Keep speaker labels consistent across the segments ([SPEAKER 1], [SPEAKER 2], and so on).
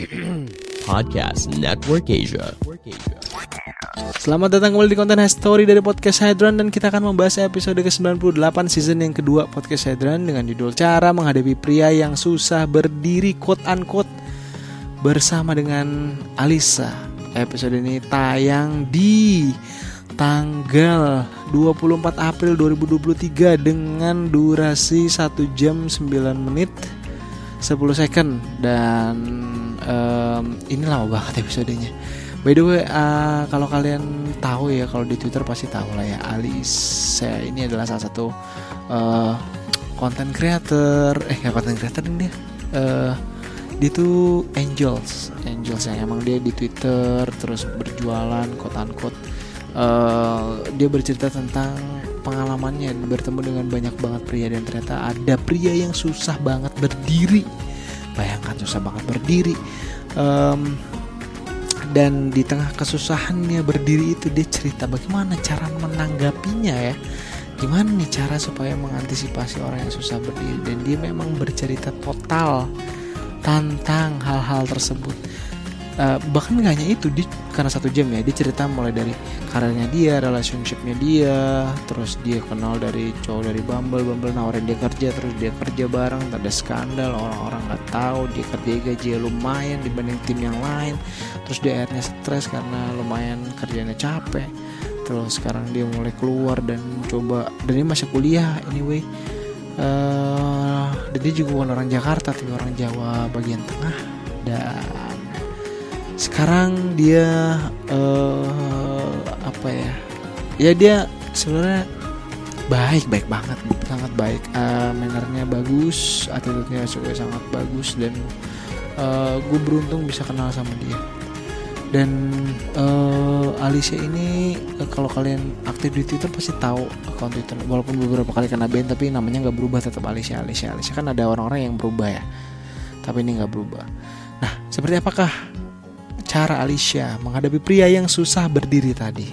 [SPEAKER 1] Podcast Network Asia.
[SPEAKER 2] Selamat datang kembali di konten Story dari Podcast Hydran dan kita akan membahas episode ke-98 season yang kedua Podcast Hydran dengan judul Cara Menghadapi Pria yang Susah Berdiri quote unquote bersama dengan Alisa. Episode ini tayang di tanggal 24 April 2023 dengan durasi 1 jam 9 menit 10 second dan um, ini lama banget episodenya. By the way, uh, kalau kalian tahu ya, kalau di Twitter pasti tahu lah ya, Alisa ini adalah salah satu uh, content creator, eh ya content creator dia. Uh, dia tuh angels, angels yang emang dia di Twitter terus berjualan, quote unquote. Uh, dia bercerita tentang pengalamannya bertemu dengan banyak banget pria dan ternyata ada pria yang susah banget berdiri bayangkan susah banget berdiri. Um, dan di tengah kesusahannya berdiri itu dia cerita bagaimana cara menanggapinya ya. Gimana nih cara supaya mengantisipasi orang yang susah berdiri? Dan dia memang bercerita total tentang hal-hal tersebut uh, bahkan gak hanya itu di karena satu jam ya dia cerita mulai dari karirnya dia relationshipnya dia terus dia kenal dari cowok dari Bumble Bumble nawarin dia kerja terus dia kerja bareng ada skandal orang-orang nggak tahu dia kerja gaji lumayan dibanding tim yang lain terus dia akhirnya stres karena lumayan kerjanya capek terus sekarang dia mulai keluar dan coba dan dia masih kuliah anyway. Uh, dan dia juga bukan orang Jakarta tapi orang Jawa bagian tengah dan sekarang dia uh, apa ya? Ya dia sebenarnya baik baik banget sangat baik. Uh, mannernya bagus attitude-nya juga sangat bagus dan uh, gue beruntung bisa kenal sama dia. Dan uh, Alicia ini uh, kalau kalian aktif di Twitter pasti tahu akun Twitter. Walaupun beberapa kali kena ban tapi namanya nggak berubah tetap Alicia Alicia Alicia. Kan ada orang-orang yang berubah ya tapi ini nggak berubah. Nah seperti apakah cara Alicia menghadapi pria yang susah berdiri tadi.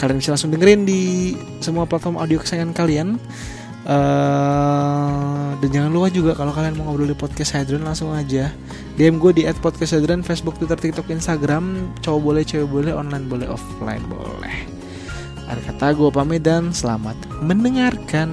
[SPEAKER 2] Kalian bisa langsung dengerin di semua platform audio kesayangan kalian. Uh, dan jangan lupa juga kalau kalian mau ngobrol di podcast Hadron langsung aja DM gue di at podcast Hadron Facebook, Twitter, TikTok, Instagram Cowok boleh, cewek boleh, online boleh, offline boleh Ada kata gue pamit dan selamat mendengarkan